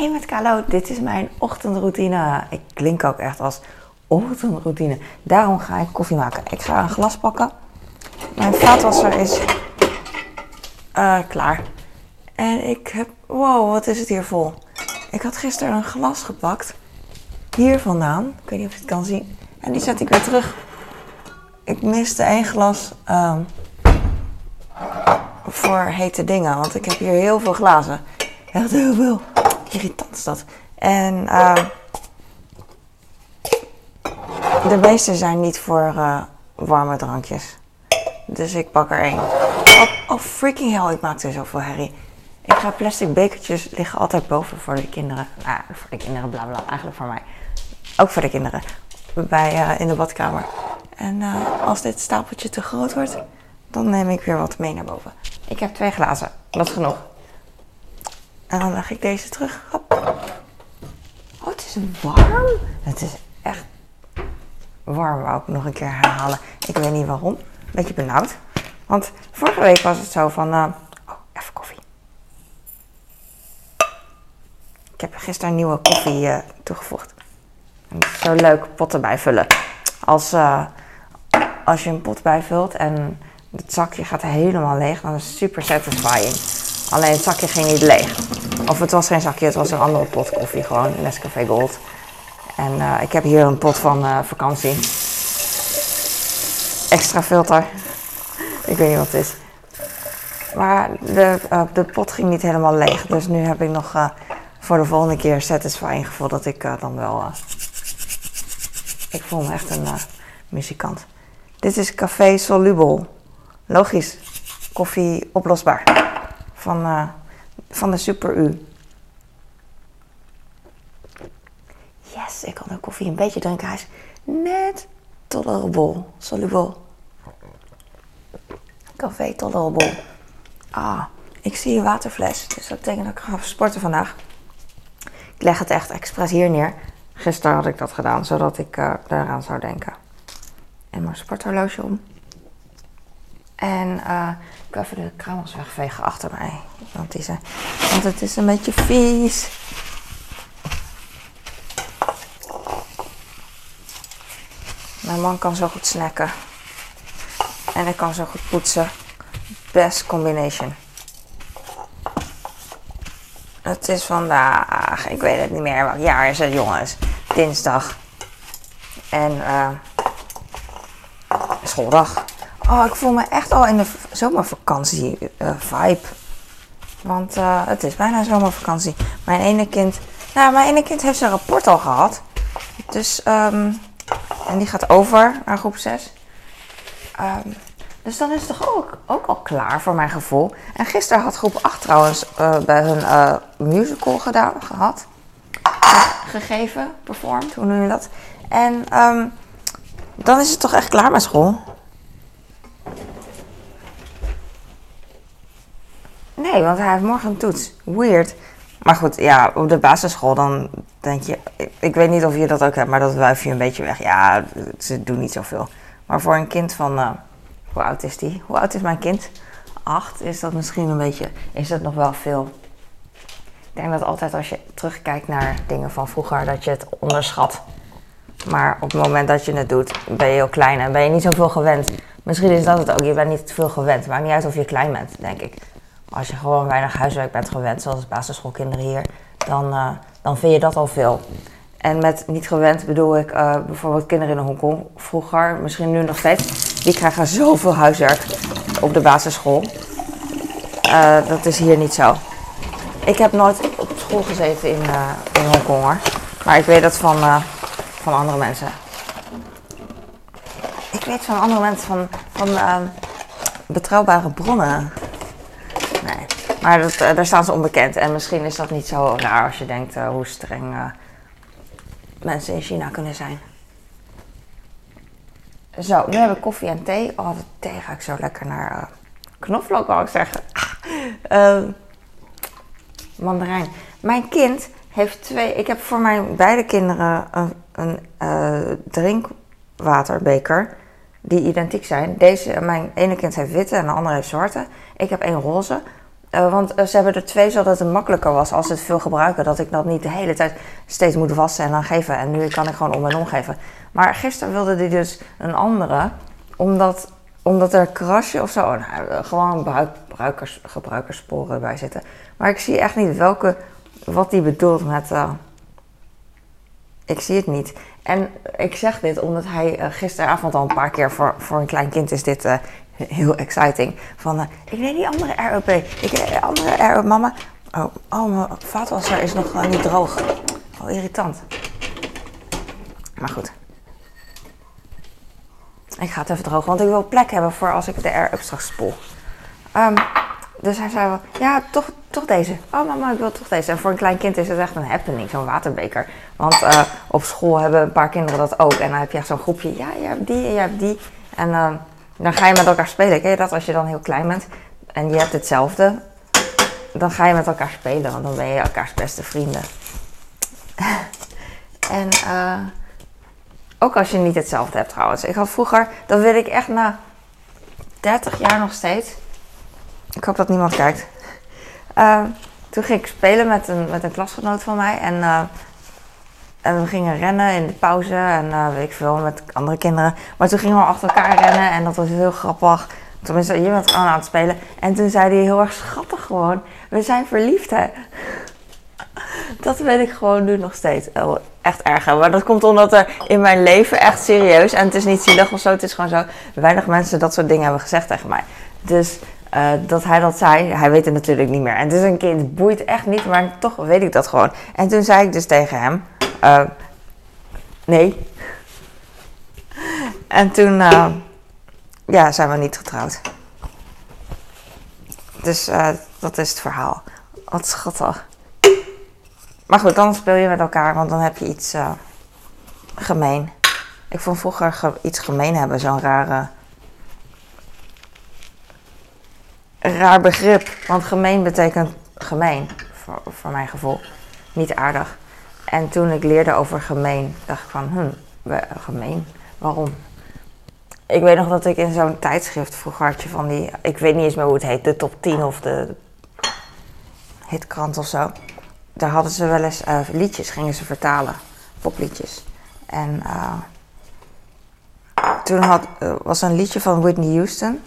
Hey met Kalo, dit is mijn ochtendroutine. Ik klink ook echt als ochtendroutine. Daarom ga ik koffie maken. Ik ga een glas pakken. Mijn vaatwasser is uh, klaar. En ik heb, wow, wat is het hier vol? Ik had gisteren een glas gepakt. Hier vandaan. Ik weet niet of je het kan zien. En die zet ik weer terug. Ik miste één glas um, voor hete dingen. Want ik heb hier heel veel glazen. Echt heel veel. Irritant is dat. En uh, de meeste zijn niet voor uh, warme drankjes. Dus ik pak er één. Oh, oh, freaking hell, ik maak er zoveel herrie. Ik ga plastic bekertjes liggen altijd boven voor de kinderen. Ah, voor de kinderen, bla bla. Eigenlijk voor mij. Ook voor de kinderen. Bij, uh, in de badkamer. En uh, als dit stapeltje te groot wordt, dan neem ik weer wat mee naar boven. Ik heb twee glazen. Dat is genoeg. En dan leg ik deze terug. Hop. Oh, het is warm. Het is echt warm, wou ik nog een keer herhalen. Ik weet niet waarom. Beetje benauwd. Want vorige week was het zo van... Uh, oh, even koffie. Ik heb gisteren nieuwe koffie uh, toegevoegd. En zo leuk potten bijvullen. Als, uh, als je een pot bijvult en het zakje gaat helemaal leeg, dan is het super satisfying. Alleen het zakje ging niet leeg. Of het was geen zakje, het was een andere pot koffie, gewoon Nescafé Gold. En uh, ik heb hier een pot van uh, vakantie. Extra filter. Ik weet niet wat het is. Maar de, uh, de pot ging niet helemaal leeg. Dus nu heb ik nog voor de volgende keer satisfying gevoel dat ik dan wel... ik voel me echt een muzikant. Dit is Café Soluble. Logisch. Koffie oplosbaar. Van, van de Super U. Yes, ik kan de koffie een beetje drinken. Hij is net tolerable. Soluble. Café tolerable. Ah, ik zie een waterfles. Dus dat betekent dat ik ga sporten vandaag. Ik leg het echt expres hier neer. Gisteren had ik dat gedaan, zodat ik uh, daaraan zou denken. En mijn sporthorloge om. En uh, ik ga even de kruimels wegvegen achter mij. Want, die zijn, want het is een beetje vies. Mijn man kan zo goed snacken. En ik kan zo goed poetsen. Best combination. Het is vandaag, ik weet het niet meer welk jaar is het jongens. Dinsdag. En uh, schooldag. Oh, ik voel me echt al in de zomervakantie uh, vibe. Want uh, het is bijna zomervakantie. Mijn ene kind, nou mijn ene kind heeft zijn rapport al gehad. Dus um, en die gaat over naar groep 6. Um, dus dan is het toch ook, ook al klaar voor mijn gevoel. En gisteren had groep 8 trouwens uh, bij hun musical gedaan, gehad. gegeven, performed, hoe noem je dat? En um, dan is het toch echt klaar met school. Nee, want hij heeft morgen een toets. Weird. Maar goed, ja, op de basisschool dan denk je... Ik weet niet of je dat ook hebt, maar dat wuif je een beetje weg. Ja, ze doen niet zoveel. Maar voor een kind van... Uh, hoe oud is die? Hoe oud is mijn kind? Acht. Is dat misschien een beetje... Is dat nog wel veel? Ik denk dat altijd als je terugkijkt naar dingen van vroeger... dat je het onderschat. Maar op het moment dat je het doet, ben je heel klein en ben je niet zoveel gewend. Misschien is dat het ook. Je bent niet veel gewend. Maakt niet uit of je klein bent, denk ik. Als je gewoon weinig huiswerk bent gewend, zoals basisschoolkinderen hier, dan, uh, dan vind je dat al veel. En met niet gewend bedoel ik uh, bijvoorbeeld kinderen in Hongkong. Vroeger, misschien nu nog steeds, die krijgen zoveel huiswerk op de basisschool. Uh, dat is hier niet zo. Ik heb nooit op school gezeten in, in Hongkong hoor. Maar ik weet dat van, van andere mensen. Ik weet van andere mensen van, van betrouwbare bronnen. Maar uh, daar staan ze onbekend. En misschien is dat niet zo raar als je denkt uh, hoe streng uh, mensen in China kunnen zijn. Zo, nu hebben we koffie en thee. Oh, de thee ga ik zo lekker naar knoflook, wou ik zeggen. Ehm, mandarijn. Mijn kind heeft twee. Ik heb voor mijn beide kinderen een, een drinkwaterbeker die identiek zijn. Deze, mijn ene kind heeft witte en de andere heeft zwarte. Ik heb één roze. Eh, want eh, ze hebben er twee zodat het makkelijker was als ze het veel gebruiken. Dat ik dat niet de hele tijd steeds moet wassen en dan geven. En nu kan ik gewoon om en om geven. Maar gisteren wilde hij dus een andere. Omdat, omdat er krasje of zo. oh, nou, eh, gewoon gebruikers, bij zitten. Maar ik zie echt niet welke. Wat hij bedoelt met. ik zie het niet. En ik zeg dit omdat hij gisteravond al een paar keer voor, voor een klein kind is dit heel exciting. Van, eh, ik neem die andere ROP. Ik neem andere ROP, mama. Oh, oh mijn vaatwasser is nog eh, niet droog. Oh, irritant. Maar goed. Ik ga het even drogen, want ik wil plek hebben voor als ik de R-up straks spoel. Ehm, dus hij zei wel, ja, toch, toch deze. Oh mama, ik wil toch deze. En voor een klein kind is het echt een happening, zo'n waterbeker. Want eh, op school hebben een paar kinderen dat ook. En dan heb je echt zo'n groepje, ja, jij hebt die en jij hebt die. En ehm, dan ga je met elkaar spelen. Ken je dat als je dan heel klein bent en je hebt hetzelfde? Dan ga je met elkaar spelen, want dan ben je elkaars beste vrienden. en eh, ook als je niet hetzelfde hebt trouwens. Ik had vroeger, dat weet ik echt na 30 jaar nog steeds. Ik hoop dat niemand kijkt. Eh, toen ging ik spelen met een, met een klasgenoot van mij. En, eh, en we gingen rennen in de pauze. En eh, weet ik veel, met andere kinderen. Maar toen gingen we achter elkaar rennen. En dat was heel grappig. Tenminste, je bent gewoon aan het spelen. En toen zei hij heel erg schattig gewoon. We zijn verliefd hè. Dat weet ik gewoon nu nog steeds. Echt erg. Maar dat komt omdat er in mijn leven echt serieus. En het is niet zielig of zo. Het is gewoon zo. Weinig mensen dat soort dingen hebben gezegd tegen mij. Dus eh, dat hij dat zei, hij weet het natuurlijk niet meer. En het is een kind, boeit echt niet, maar toch weet ik dat gewoon. En toen zei ik dus tegen hem: eh, Nee. En toen eh, ja, zijn we niet getrouwd. Dus eh, dat is het verhaal. Wat schattig. Maar goed, dan speel je met elkaar, want dan heb je iets gemeen. Ik vond vroeger ge- iets gemeen hebben zo'n rare. raar begrip. Want gemeen betekent gemeen, voor, voor mijn gevoel. Niet aardig. En toen ik leerde over gemeen, dacht ik van, hm, we- gemeen? Waarom? Ik weet nog dat ik in zo'n tijdschrift vroeger had van die, ik weet niet eens meer hoe het heet, de top 10 of de hitkrant of zo. Daar hadden ze wel eens eh, liedjes, gingen ze vertalen, popliedjes. En eh, toen had, eh, was een liedje van Whitney Houston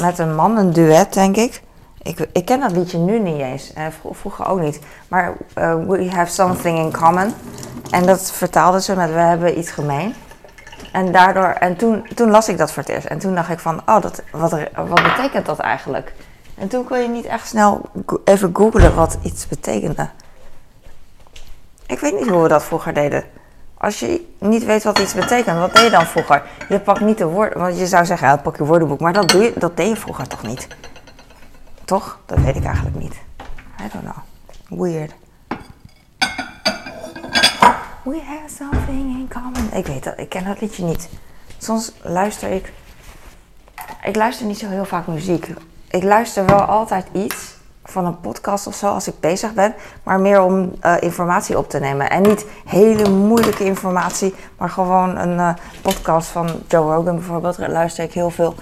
met een man, een duet denk ik. Ik, ik ken dat liedje nu niet eens, en vro- vroeger ook niet. Maar eh, We Have Something in Common. En dat vertaalden ze met We hebben iets gemeen. En, daardoor, en toen, toen las ik dat voor het eerst. En toen dacht ik van, oh, dat, wat, wat betekent dat eigenlijk? En toen kon je niet echt snel even googlen wat iets betekende. Ik weet niet hoe we dat vroeger deden. Als je niet weet wat iets betekent, wat deed je dan vroeger? Je pakt niet de woorden, want je zou zeggen, ja, pak je woordenboek. Maar dat, doe je, dat deed je vroeger toch niet? Toch? Dat weet ik eigenlijk niet. I don't know. Weird. We have something in common. Ik weet dat, ik ken dat liedje niet. Soms luister ik. Ik luister niet zo heel vaak muziek. Ik luister wel altijd iets van een podcast of zo als ik bezig ben, maar meer om eh, informatie op te nemen. En niet hele moeilijke informatie, maar gewoon een eh, podcast van Joe Rogan bijvoorbeeld. Daar luister ik heel veel.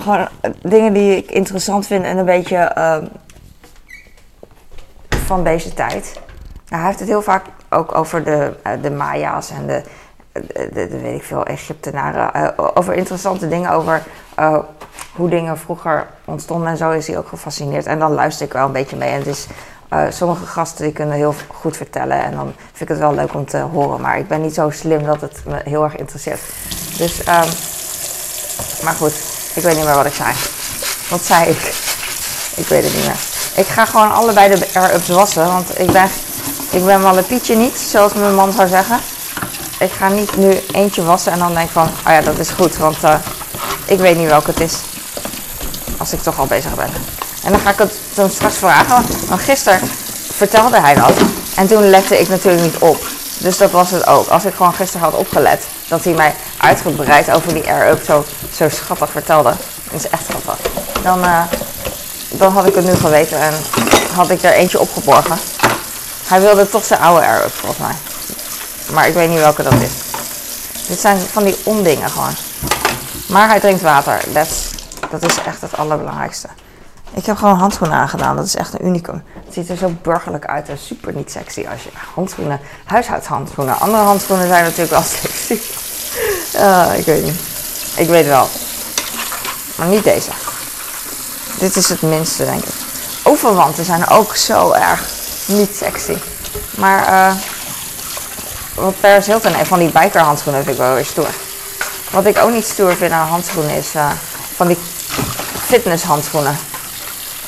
Gewoon eh, dingen die ik interessant vind en een beetje ehm, van deze tijd. Nou, hij heeft het heel vaak ook over de, eh, de Maya's en de, de, weet ik veel, Egyptenaren. eh, over interessante dingen, over hoe dingen vroeger ontstonden en zo is hij ook gefascineerd. En dan luister ik wel een beetje mee. En eh, sommige gasten die kunnen heel goed vertellen en dan vind ik het wel leuk om te horen. Maar ik ben niet zo slim dat het me heel erg interesseert. Dus, ehm, maar goed, ik weet niet meer wat ik zei. Wat zei ik? Ik weet het niet meer. Ik ga gewoon allebei de air-ups wassen, want ik ben, ik ben wel een pietje niet, zoals mijn man zou zeggen. Ik ga niet nu eentje wassen en dan denk van, oh ja, dat is goed, want eh, ik weet niet welke het is. Als ik toch al bezig ben. En dan ga ik het dan straks vragen, want gisteren vertelde hij dat. En toen lette ik natuurlijk niet op. Dus dat was het ook. Als ik gewoon gisteren had opgelet, dat hij mij uitgebreid over die air-up zo, zo schattig vertelde. Dat is echt schattig. Dan, eh, dan had ik het nu geweten en had ik er eentje opgeborgen. Hij wilde toch zijn oude air-up volgens mij. Maar ik weet niet welke dat is. Dit zijn van die ondingen gewoon. Maar hij drinkt water. That's, dat is echt het allerbelangrijkste. Ik heb gewoon handschoenen aangedaan. Dat is echt een unicum. Het ziet er zo burgerlijk uit en super niet sexy als je handschoenen, huishoudshandschoenen. Andere handschoenen zijn natuurlijk wel sexy. Uh, ik weet niet. Ik weet wel. Maar niet deze. Dit is het minste, denk ik. Overwanten zijn ook zo erg niet sexy. Maar uh, wat Paris Hilton heeft van die bikerhandschoenen vind ik wel weer stoer. Wat ik ook niet stoer vind aan handschoenen is uh, van die fitnesshandschoenen.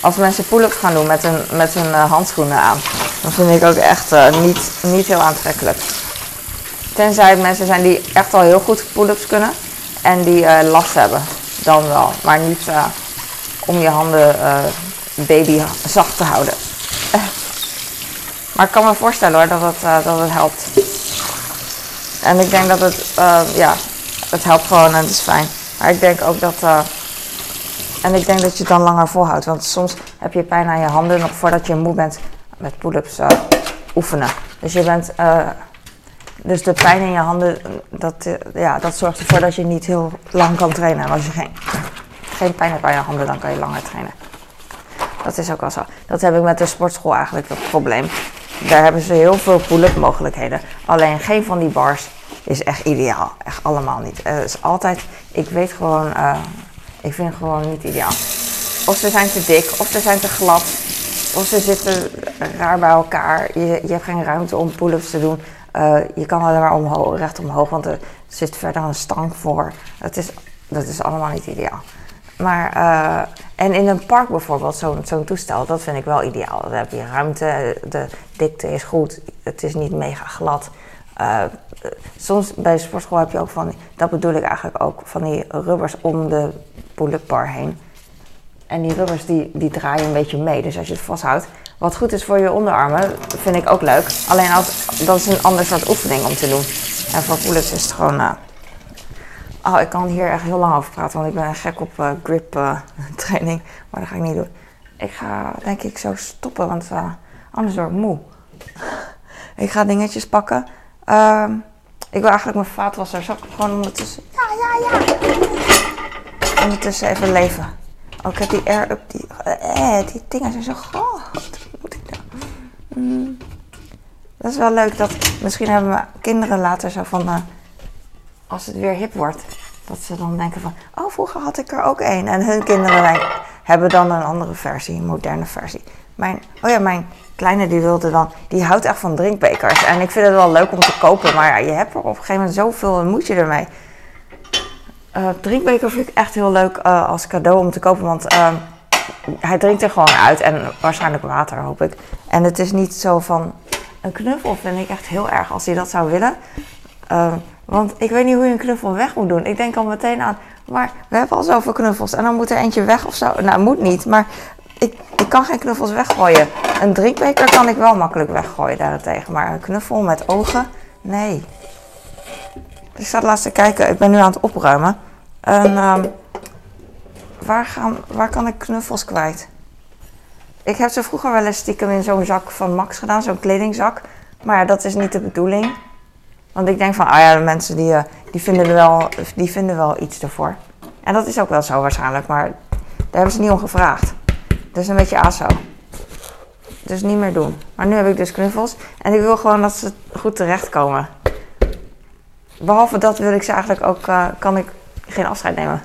Als mensen pull-ups gaan doen met hun, met hun uh, handschoenen aan, dan vind ik ook echt uh, niet, niet heel aantrekkelijk. Tenzij het mensen zijn die echt al heel goed pull-ups kunnen en die last hebben, dan wel. Maar niet om je handen baby zacht te houden. maar ik kan me voorstellen hoor dat het, dat het helpt. En ik denk dat het, ja, het helpt gewoon en het is fijn. Maar ik denk ook dat. En ik denk dat je het dan langer volhoudt. Want soms heb je pijn aan je handen nog voordat je moe bent met pull-ups uh, oefenen. Dus je bent. Uh, dus de pijn in je handen, dat, ja, dat zorgt ervoor dat je niet heel lang kan trainen. En als je geen, geen pijn hebt aan je handen, dan kan je langer trainen. Dat is ook wel zo. Dat heb ik met de sportschool eigenlijk het probleem. Daar hebben ze heel veel pull-up mogelijkheden. Alleen geen van die bars is echt ideaal. Echt allemaal niet. Het is altijd, ik weet gewoon, ik vind gewoon niet ideaal. Of ze zijn te dik, of ze zijn te glad, of ze zitten raar bij elkaar. Je, je hebt geen ruimte om pull-ups te doen. Uh, je kan alleen maar omhoog, recht omhoog, want er zit verder een stang voor. Dat is, dat is allemaal niet ideaal. Maar, uh, en in een park bijvoorbeeld, zo'n zo'n toestel, dat vind ik wel ideaal. Dan heb je ruimte, de dikte is goed, het is niet mega glad. Uh, soms bij de sportschool heb je ook van, dat bedoel ik eigenlijk ook, van die rubbers om de pull-up bar heen. En die rubbers die, die draaien een beetje mee. Dus als je het vasthoudt, wat goed is voor je onderarmen, vind ik ook leuk. Alleen als, dat is een ander soort oefening om te doen. En voor pull-ups is het gewoon. Uh, oh, ik kan hier echt heel lang over praten, want ik ben gek op uh, grip uh, training. Maar dat ga ik niet doen. Ik ga denk ik zo stoppen, want anders word ik moe. ik ga dingetjes pakken. Uh, ik wil eigenlijk mijn vaatwasser. Zal ik gewoon ondertussen... Ja, ja, ja. Ondertussen even leven. Oh, ik heb die air-up. Die, eh, die dingen zijn zo groot. Moet ik nou? Mm. Dat is wel leuk. Dat, misschien hebben mijn kinderen later zo van... Uh, als het weer hip wordt. Dat ze dan denken van... Oh, vroeger had ik er ook één. En hun kinderen hebben dan een andere versie. Een moderne versie. Mijn, oh ja, mijn kleine die wilde dan, die houdt echt van drinkbekers. En ik vind het wel leuk om te kopen, maar je hebt er op een gegeven moment zoveel en moet je ermee. Uh, drinkbeker vind ik echt heel leuk uh, als cadeau om te kopen, want uh, hij drinkt er gewoon uit en waarschijnlijk water hoop ik. En het is niet zo van, een knuffel vind ik echt heel erg als hij dat zou willen. want ik weet niet hoe je een knuffel weg moet doen. Ik denk al meteen aan, maar we hebben al zoveel knuffels en dan moet er eentje weg of zo. Nou, moet niet, maar ik, ik kan geen knuffels weggooien. Een drinkbeker kan ik wel makkelijk weggooien daarentegen. Maar een knuffel met ogen, nee. Ik zat laatst te kijken. Ik ben nu aan het opruimen. En um, waar, gaan, waar kan ik knuffels kwijt? Ik heb ze vroeger wel eens stiekem in zo'n zak van Max gedaan. Zo'n kledingzak. Maar dat is niet de bedoeling. Want ik denk van, ah ja, de mensen die, eh, die, vinden wel, die vinden wel iets ervoor. En dat is ook wel zo waarschijnlijk. Maar daar hebben ze niet om gevraagd. Dat is een beetje aso. Dus niet meer doen. Maar nu heb ik dus knuffels. En ik wil gewoon dat ze goed terechtkomen. Behalve dat wil ik ze eigenlijk ook, uh, kan ik geen afscheid nemen.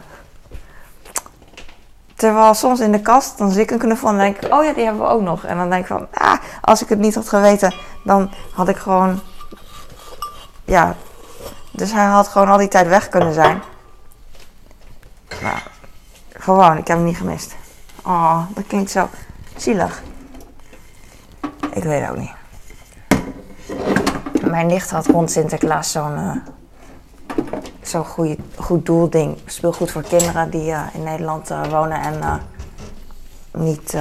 Terwijl soms in de kast, dan zie ik een knuffel en denk ik, oh ja, die hebben we ook nog. En dan denk ik van, ah, als ik het niet had geweten, dan had ik gewoon, ja. Dus hij had gewoon al die tijd weg kunnen zijn. Gewoon, ik heb hem niet gemist. Oh, dat klinkt zo zielig. Ik weet het ook niet. Mijn nicht had rond Sinterklaas zo'n uh, zo'n goed, goed doelding. Speelgoed voor kinderen die uh, in Nederland uh, wonen en niet,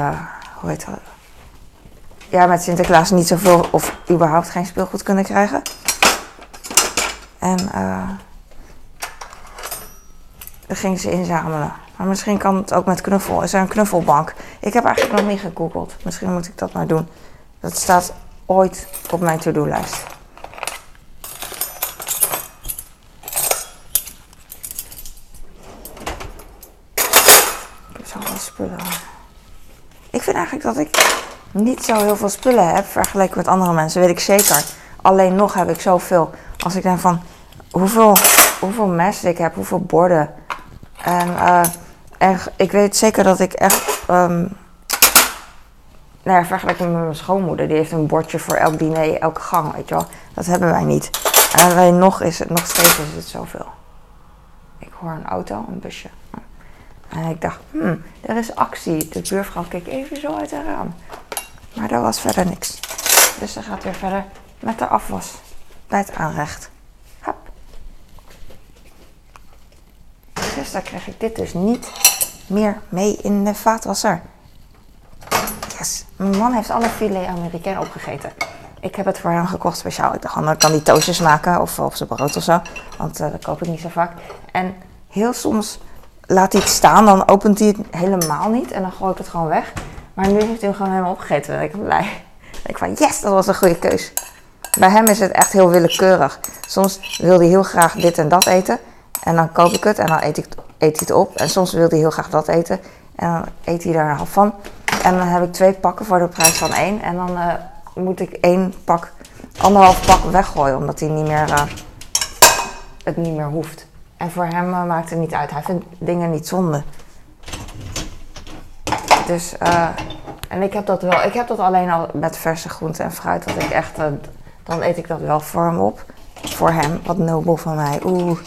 hoe heet dat? Ja, met Sinterklaas niet zoveel of überhaupt geen speelgoed kunnen krijgen. En dan ging ze inzamelen. Maar misschien kan het ook met knuffel. Is er een knuffelbank? Ik heb eigenlijk nog niet gegoogeld. Misschien moet ik dat maar doen. Dat staat ooit op mijn to-do-lijst. Spullen. ik dat ik niet zo heel veel spullen heb vergeleken met andere mensen, weet ik zeker. Alleen nog heb ik zoveel. Als ik denk van hoeveel, hoeveel messen ik heb, hoeveel borden. En, uh, ik weet zeker dat ik echt. Um, nou ja, vergelijking met mijn schoonmoeder, die heeft een bordje voor elk diner, elke gang, weet je wel. Dat hebben wij niet. En alleen nog is het, nog steeds is het zoveel. Ik hoor een auto, een busje. En ik dacht, hmm, er is actie. De buurvrouw keek even zo uit haar raam. Maar er was verder niks. Dus ze gaat weer verder met de afwas bij het aanrecht. Hop. Dus daar krijg ik dit dus niet meer mee in de vaatwasser. Yes. Mijn man heeft alle filet Amerikaan opgegeten. Ik heb het voor hem gekocht speciaal. Ik dacht, dan kan hij toastjes maken of op zijn brood of zo. Want uh, dat koop ik niet zo vaak. En heel soms laat hij het staan, dan opent hij het helemaal niet. En dan gooi ik het gewoon weg. Maar nu heeft hij hem gewoon helemaal opgegeten. ik ben blij. Ik van, yes, dat was een goede keus. Bij hem is het echt heel willekeurig. Soms wil hij heel graag dit en dat eten. En dan koop ik het en dan eet, ik, eet hij het op. En soms wil hij heel graag dat eten. En dan eet hij daar een half van. En dan heb ik twee pakken voor de prijs van één. En dan uh, moet ik één pak, anderhalf pak weggooien. Omdat hij niet meer, uh, het niet meer hoeft. En voor hem uh, maakt het niet uit. Hij vindt dingen niet zonde. Dus, uh, en ik heb dat wel. Ik heb dat alleen al met verse groenten en fruit. Dat ik echt, uh, dan eet ik dat wel voor hem op. Voor hem. Wat nobel van mij. Oeh,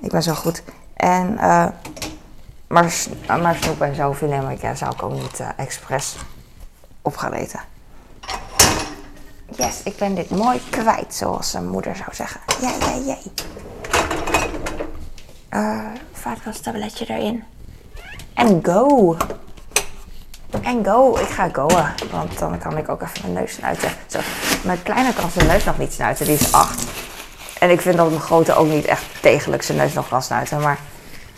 ik ben zo goed. En, maar, maar snoep en zo, filet ja, zou ik ook niet expres op gaan eten. Yes, ik ben dit mooi kwijt, zoals zijn moeder zou zeggen. Jee, jee, jee. Uh, vaatwastabletje erin. En go! En go, ik ga goen. Want dan kan ik ook even mijn neus snuiten. Zo, mijn kleine kan zijn neus nog niet snuiten, die is acht. En ik vind dat mijn grote ook niet echt degelijk zijn neus nog kan snuiten. Maar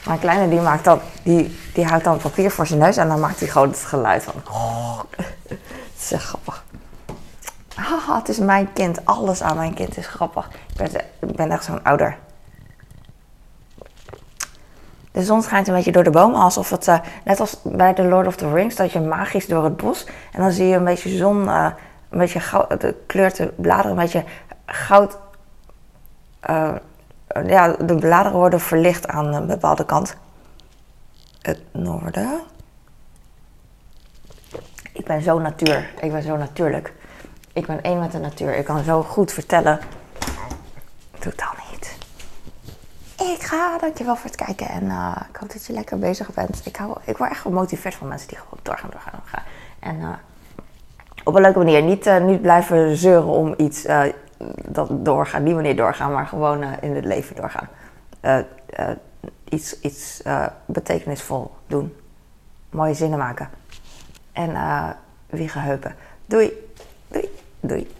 mijn kleine die maakt dan, die, die houdt dan papier voor zijn neus en dan maakt hij gewoon het geluid van. Oh, het is echt grappig. Haha, het is mijn kind. Alles aan mijn kind is grappig. Ik ben, ik ben echt zo'n ouder. De zon schijnt een beetje door de bomen, alsof het, uh, net als bij The Lord of the Rings, dat je magisch door het bos. En dan zie je een beetje zon, uh, een beetje goud, de kleurt de bladeren een beetje goud. Uh, ja, de bladeren worden verlicht aan een bepaalde kant. Het noorden. Ik ben zo natuur. Ik ben zo natuurlijk. Ik ben één met de natuur. Ik kan zo goed vertellen. Totaal. Ga, dankjewel voor het kijken. En uh, ik hoop dat je lekker bezig bent. Ik, hou, ik word echt gemotiveerd van mensen die gewoon doorgaan, doorgaan, doorgaan. En uh, op een leuke manier. Niet, uh, niet blijven zeuren om iets dat doorgaan, die manier doorgaan, maar gewoon in het leven doorgaan. iets iets betekenisvol doen. Mooie zinnen maken. En wiegen heupen. Doei. Doei. Doei.